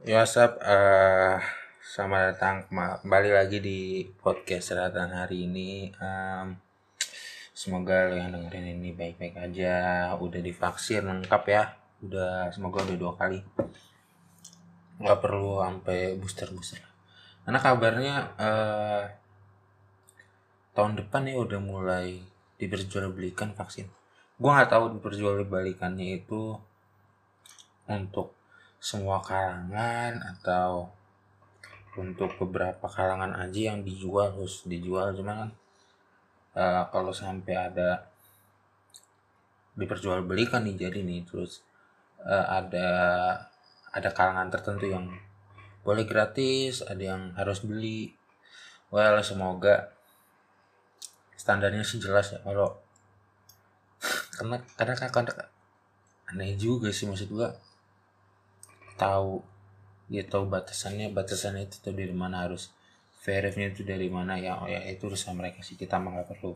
WhatsApp, uh, selamat datang kembali lagi di podcast Selatan hari ini. Um, semoga lo yang dengerin ini baik-baik aja. Udah divaksin lengkap ya. Udah semoga udah dua kali. Gak perlu sampai booster-booster. Karena kabarnya uh, tahun depan ya udah mulai diperjualbelikan vaksin. Gua nggak tahu diperjualbelikannya itu untuk semua kalangan atau untuk beberapa kalangan aja yang dijual harus dijual. Cuma kan uh, kalau sampai ada diperjualbelikan nih jadi nih terus uh, ada ada kalangan tertentu yang boleh gratis ada yang harus beli. Well semoga standarnya sih jelas ya. Kalau karena karena kadang aneh juga sih maksud gua tahu dia tahu batasannya batasannya itu tuh dari mana harus verifnya itu dari mana ya oh ya itu urusan mereka sih kita nggak perlu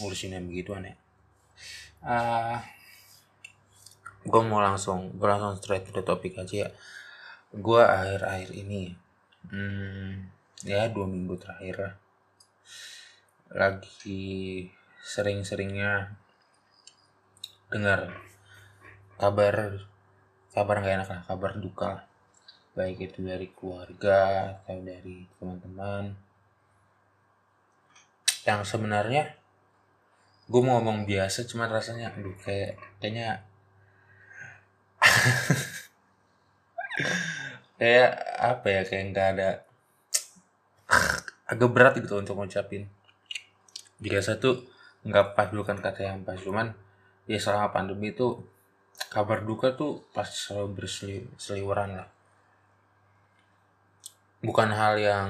ngurusin yang begitu aneh uh, gue mau langsung gue langsung straight to the topic aja ya. Gue akhir-akhir ini hmm, ya dua minggu terakhir lagi sering-seringnya dengar kabar kabar nggak enak lah kabar duka baik itu dari keluarga atau dari teman-teman. Yang sebenarnya gue mau ngomong biasa cuma rasanya aduh kayak kayaknya kayak apa ya kayak nggak ada agak berat gitu untuk ngucapin. Biasa tuh nggak pas bukan kata yang pas cuman ya selama pandemi itu kabar duka tuh pas selalu berseliweran lah. Bukan hal yang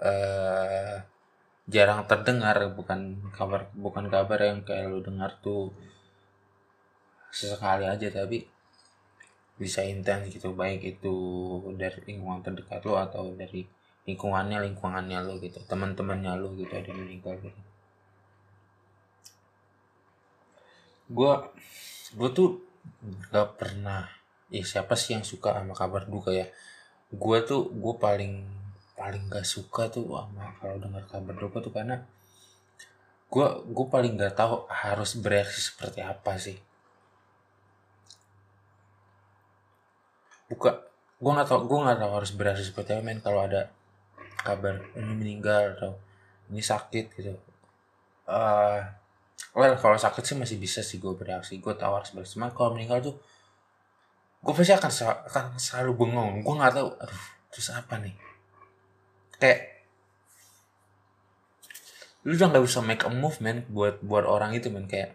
uh, jarang terdengar bukan kabar bukan kabar yang kayak lu dengar tuh sesekali aja tapi bisa intens gitu baik itu dari lingkungan terdekat lo atau dari lingkungannya lingkungannya lo gitu teman-temannya lo gitu ada yang meninggal gitu. Gue gue tuh gak pernah. Ya siapa sih yang suka sama kabar duka ya? Gue tuh gue paling paling gak suka tuh sama kalau dengar kabar duka tuh karena gue gue paling gak tahu harus bereaksi seperti apa sih. Buka gue nggak tahu gue nggak tahu harus bereaksi seperti apa men kalau ada kabar ini meninggal atau ini sakit gitu. Uh, well kalau sakit sih masih bisa sih gue bereaksi. Gue tahu harus bereaksi cuma kalau meninggal tuh gue pasti akan akan selalu bengong. Gue nggak tahu aduh terus apa nih? Kayak lu udah nggak bisa make a move man buat buat orang itu man kayak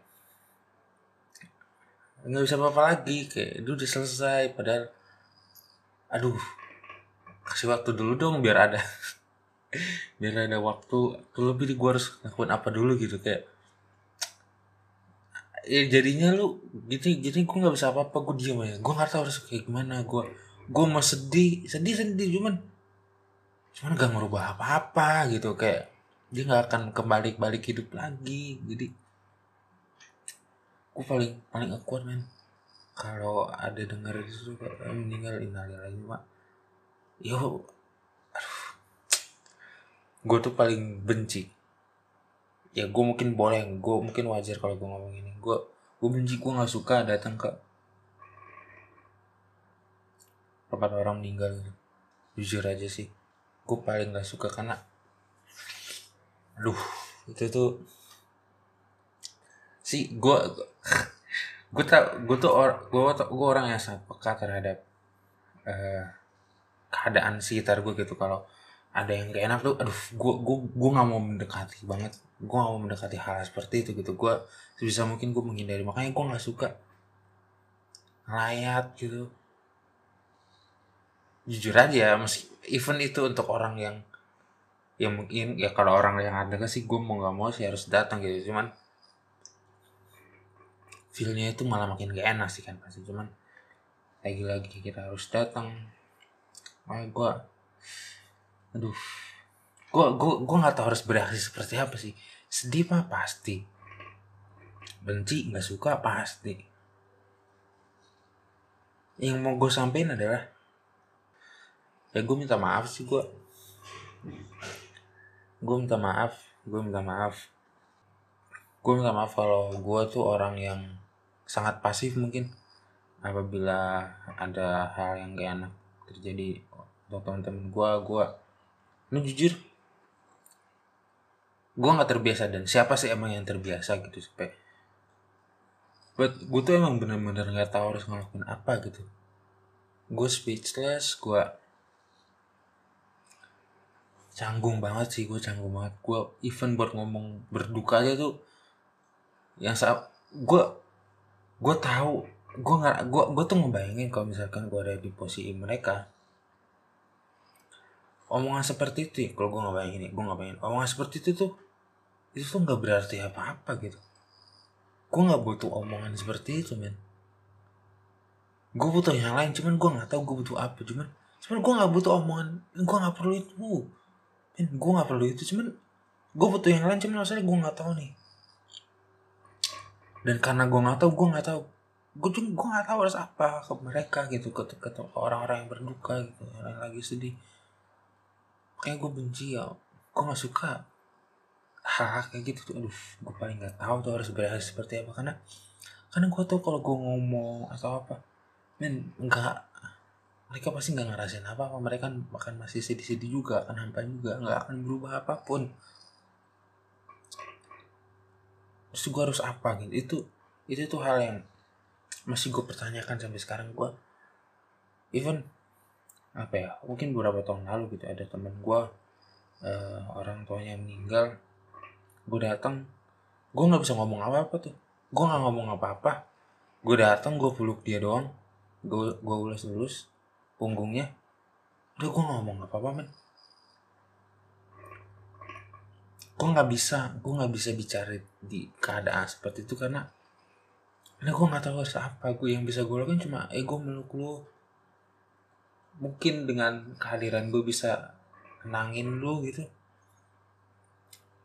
nggak bisa apa-apa lagi. Kayak itu udah selesai. Padahal aduh kasih waktu dulu dong biar ada biar ada waktu lebih gue harus ngakuin apa dulu gitu. Kayak ya jadinya lu gitu jadi gue nggak bisa apa apa gue diem aja. Gue nggak tahu harus kayak gimana gue gue mau sedih sedih sedih cuman cuman gak merubah apa apa gitu kayak dia nggak akan kembali balik hidup lagi jadi gue paling paling akuat men. Kalau ada dengar itu kayak meninggal lagi pak. Yo gue tuh paling benci ya gue mungkin boleh. Gue mungkin wajar kalau gue ngomong ini. Gue gue benci gue nggak suka datang ke tempat orang meninggal. Jujur aja sih. Gue paling nggak suka karena aduh itu tuh si gue gue tak gue tuh or, gue gue orang yang sangat peka terhadap uh, keadaan sekitar gue gitu. Kalau ada yang gak enak tuh aduh gue gue gue nggak mau mendekati banget. Gue gak mau mendekati hal, seperti itu gitu. Gue sebisa mungkin gue menghindari. Makanya gue nggak suka ngelayat gitu. Jujur aja meski event itu untuk orang yang yang mungkin ya kalau orang yang ada sih gue mau nggak mau sih harus datang gitu. Cuman feelnya itu malah makin gak enak sih kan pasti. Cuman lagi-lagi kita harus datang. Makanya gue aduh. Gue gue gue nggak tahu harus bereaksi seperti apa sih. Sedih mah pasti. Benci nggak suka pasti. Yang mau gue sampein adalah ya gue minta maaf sih gue gue minta maaf gue minta maaf. Gue minta maaf kalau gue tuh orang yang sangat pasif mungkin. Apabila ada hal yang gak enak terjadi untuk teman-teman gue gue ini jujur gue nggak terbiasa dan siapa sih emang yang terbiasa gitu sampai but gue tuh emang bener-bener nggak tahu harus ngelakuin apa gitu. Gue speechless gue canggung banget sih gue canggung banget. Gue even buat ngomong berduka aja tuh yang saat gue gue tahu gue nggak gue gue tuh ngebayangin kalau misalkan gue ada di posisi mereka omongan seperti itu ya, kalau gue nggak bayangin gue nggak bayangin omongan seperti itu tuh itu tuh nggak berarti apa-apa gitu gue nggak butuh omongan seperti itu men gue butuh yang lain cuman gue nggak tahu gue butuh apa cuman cuman gue nggak butuh omongan gue nggak perlu itu men gue nggak perlu itu cuman gue butuh yang lain cuman masalahnya gue nggak tahu nih dan karena gue nggak tahu gue nggak tahu gue juga gue nggak tahu harus apa ke mereka gitu ke, ke, orang-orang yang berduka gitu yang lagi sedih kayak gue benci ya gue nggak suka hal kayak gitu tuh. Aduh gue paling nggak tahu tuh harus bereaksi seperti apa. Karena karena gue tau kalau gue ngomong atau apa men nggak mereka pasti nggak ngerasain apa apa mereka akan masih sedih-sedih juga akan hampa juga nggak akan berubah apa pun. Terus gue harus apa gitu? Itu itu tuh hal yang masih gue pertanyakan sampai sekarang. Gue even apa ya mungkin beberapa tahun lalu gitu ada temen gue uh, orang tuanya meninggal. Gue datang gue nggak bisa ngomong apa apa tuh. Gue nggak ngomong apa apa gue datang gue peluk dia doang. Gue gue ulas ulus punggungnya. Udah gue nggak ngomong apa apa men. Gue nggak bisa gue nggak bisa bicara di keadaan seperti itu karena karena gue nggak tahu harus apa. Gue yang bisa gue lakukan cuma eh meluk lu mungkin dengan kehadiran gue bisa nangin lu gitu.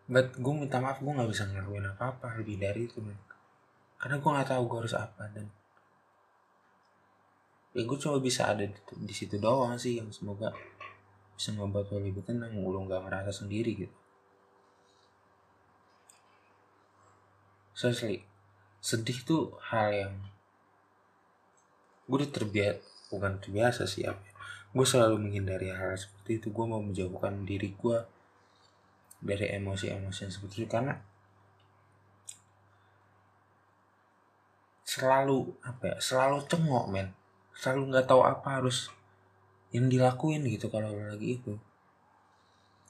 But gue minta maaf gue nggak bisa ngelakuin apa apa lebih dari itu men. Karena gue nggak tahu gue harus apa dan ya gue cuma bisa ada di, di situ doang sih yang semoga bisa membuat lo lebih tenang lu nggak merasa sendiri gitu. Seriously sedih tuh hal yang gue udah terbiasa bukan terbiasa sih apa ya. Gue selalu menghindari hal seperti itu. Gue mau menjauhkan diri gue dari emosi-emosi yang seperti itu. Karena selalu apa ya selalu cengok men. Selalu nggak tahu apa harus yang dilakuin gitu kalau lo lagi itu.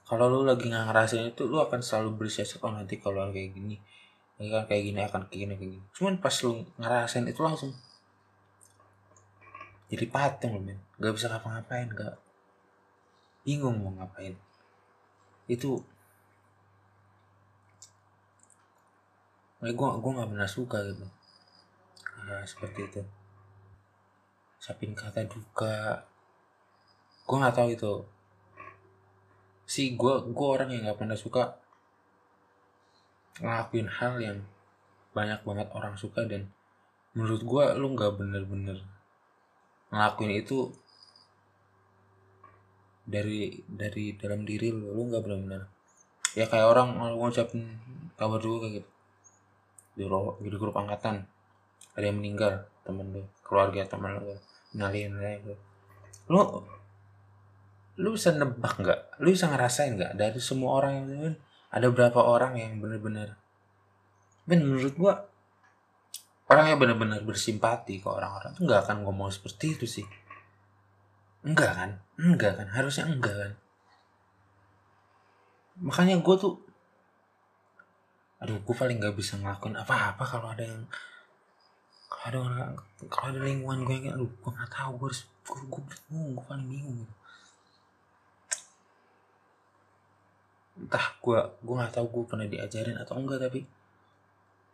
Kalau lo lagi nggak ngerasain itu lo akan selalu bersiasat oh nanti kalau kayak gini ini kan kayak gini akan kayak gini kayak gini. Cuman pas lu ngerasain itu langsung jadi patung loh men gak bisa ngapa-ngapain gak bingung mau ngapain. Itu gue gue nggak pernah suka gitu. Nah, seperti itu. Sapin kata duka gue nggak tahu itu. Si gue gue orang yang nggak pernah suka ngelakuin hal yang banyak banget orang suka dan menurut gue lu nggak bener-bener ngelakuin itu dari dari dalam diri lu lu nggak bener-bener ya kayak orang ngucapin kabar dulu kayak gitu. Di, di grup angkatan ada yang meninggal temen lu keluarga temen lu nalin lu lu lu bisa nebak nggak? Lu bisa ngerasain nggak? Dari semua orang yang ada berapa orang yang benar-benar Ben menurut gua orang yang benar-benar bersimpati ke orang-orang tuh nggak akan ngomong seperti itu sih enggak kan? Enggak kan? Harusnya enggak kan? Makanya gue tuh aduh gue paling nggak bisa ngelakuin apa-apa kalau ada yang kalau ada orang kalau ada lingkungan gue yang aduh gue nggak tahu gue harus gue gue bingung gue paling bingung gitu. Entah gue gue nggak tahu gue pernah diajarin atau enggak tapi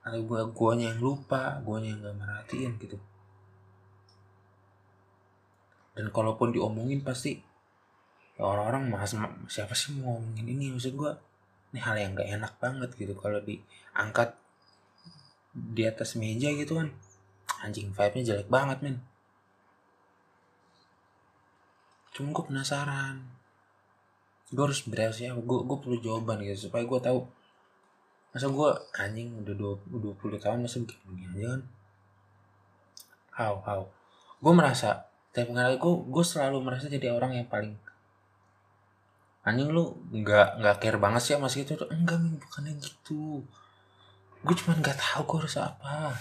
atau gue guanya yang lupa guanya yang nggak merhatiin gitu dan kalaupun diomongin pasti ya orang-orang mas siapa sih mau ngomongin ini? Maksud gue ini hal yang gak enak banget gitu. Kalau diangkat di atas meja gitu kan anjing vibe-nya jelek banget men. Cuman gue penasaran. Gue harus bereaksi apa gue gue perlu jawaban gitu supaya gue tahu. Masa gue anjing udah dua puluh tahun masa begini aja kan? How how? Gue merasa tiap kali gue gue selalu merasa jadi orang yang paling anjing lu nggak nggak care banget sih sama itu. Enggak min bukannya gitu. Gue cuma nggak tahu gue harus apa.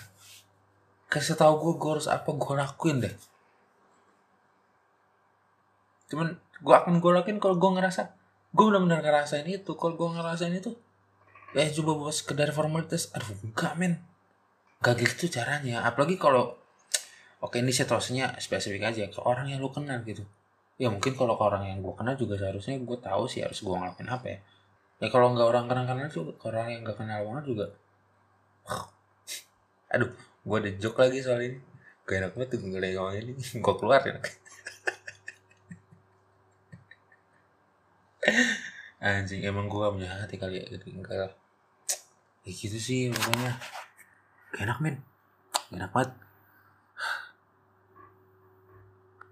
Kasih tahu gue gue harus apa gue lakuin deh. Cuman gue akan gue lakuin kalau gue ngerasa gue benar-benar ngerasain itu. Kalau gue ngerasain itu ya coba buat sekedar formalitas. Aduh enggak men gak gitu caranya. Apalagi kalau oke ini situasinya spesifik aja ke orang yang lu kenal gitu. Ya mungkin kalau ke orang yang gue kenal juga seharusnya gue tahu sih harus gue ngelakuin apa ya. Ya kalau nggak orang kenal kenal juga ke orang yang gak kenal banget juga aduh gue ada joke lagi soal ini. Gak enak banget tuh gue ngomong ini. Gue keluar ya. Anjing emang gue punya hati kali ya jadi enggak lah. Ya gitu sih pokoknya. Enak men. Enak banget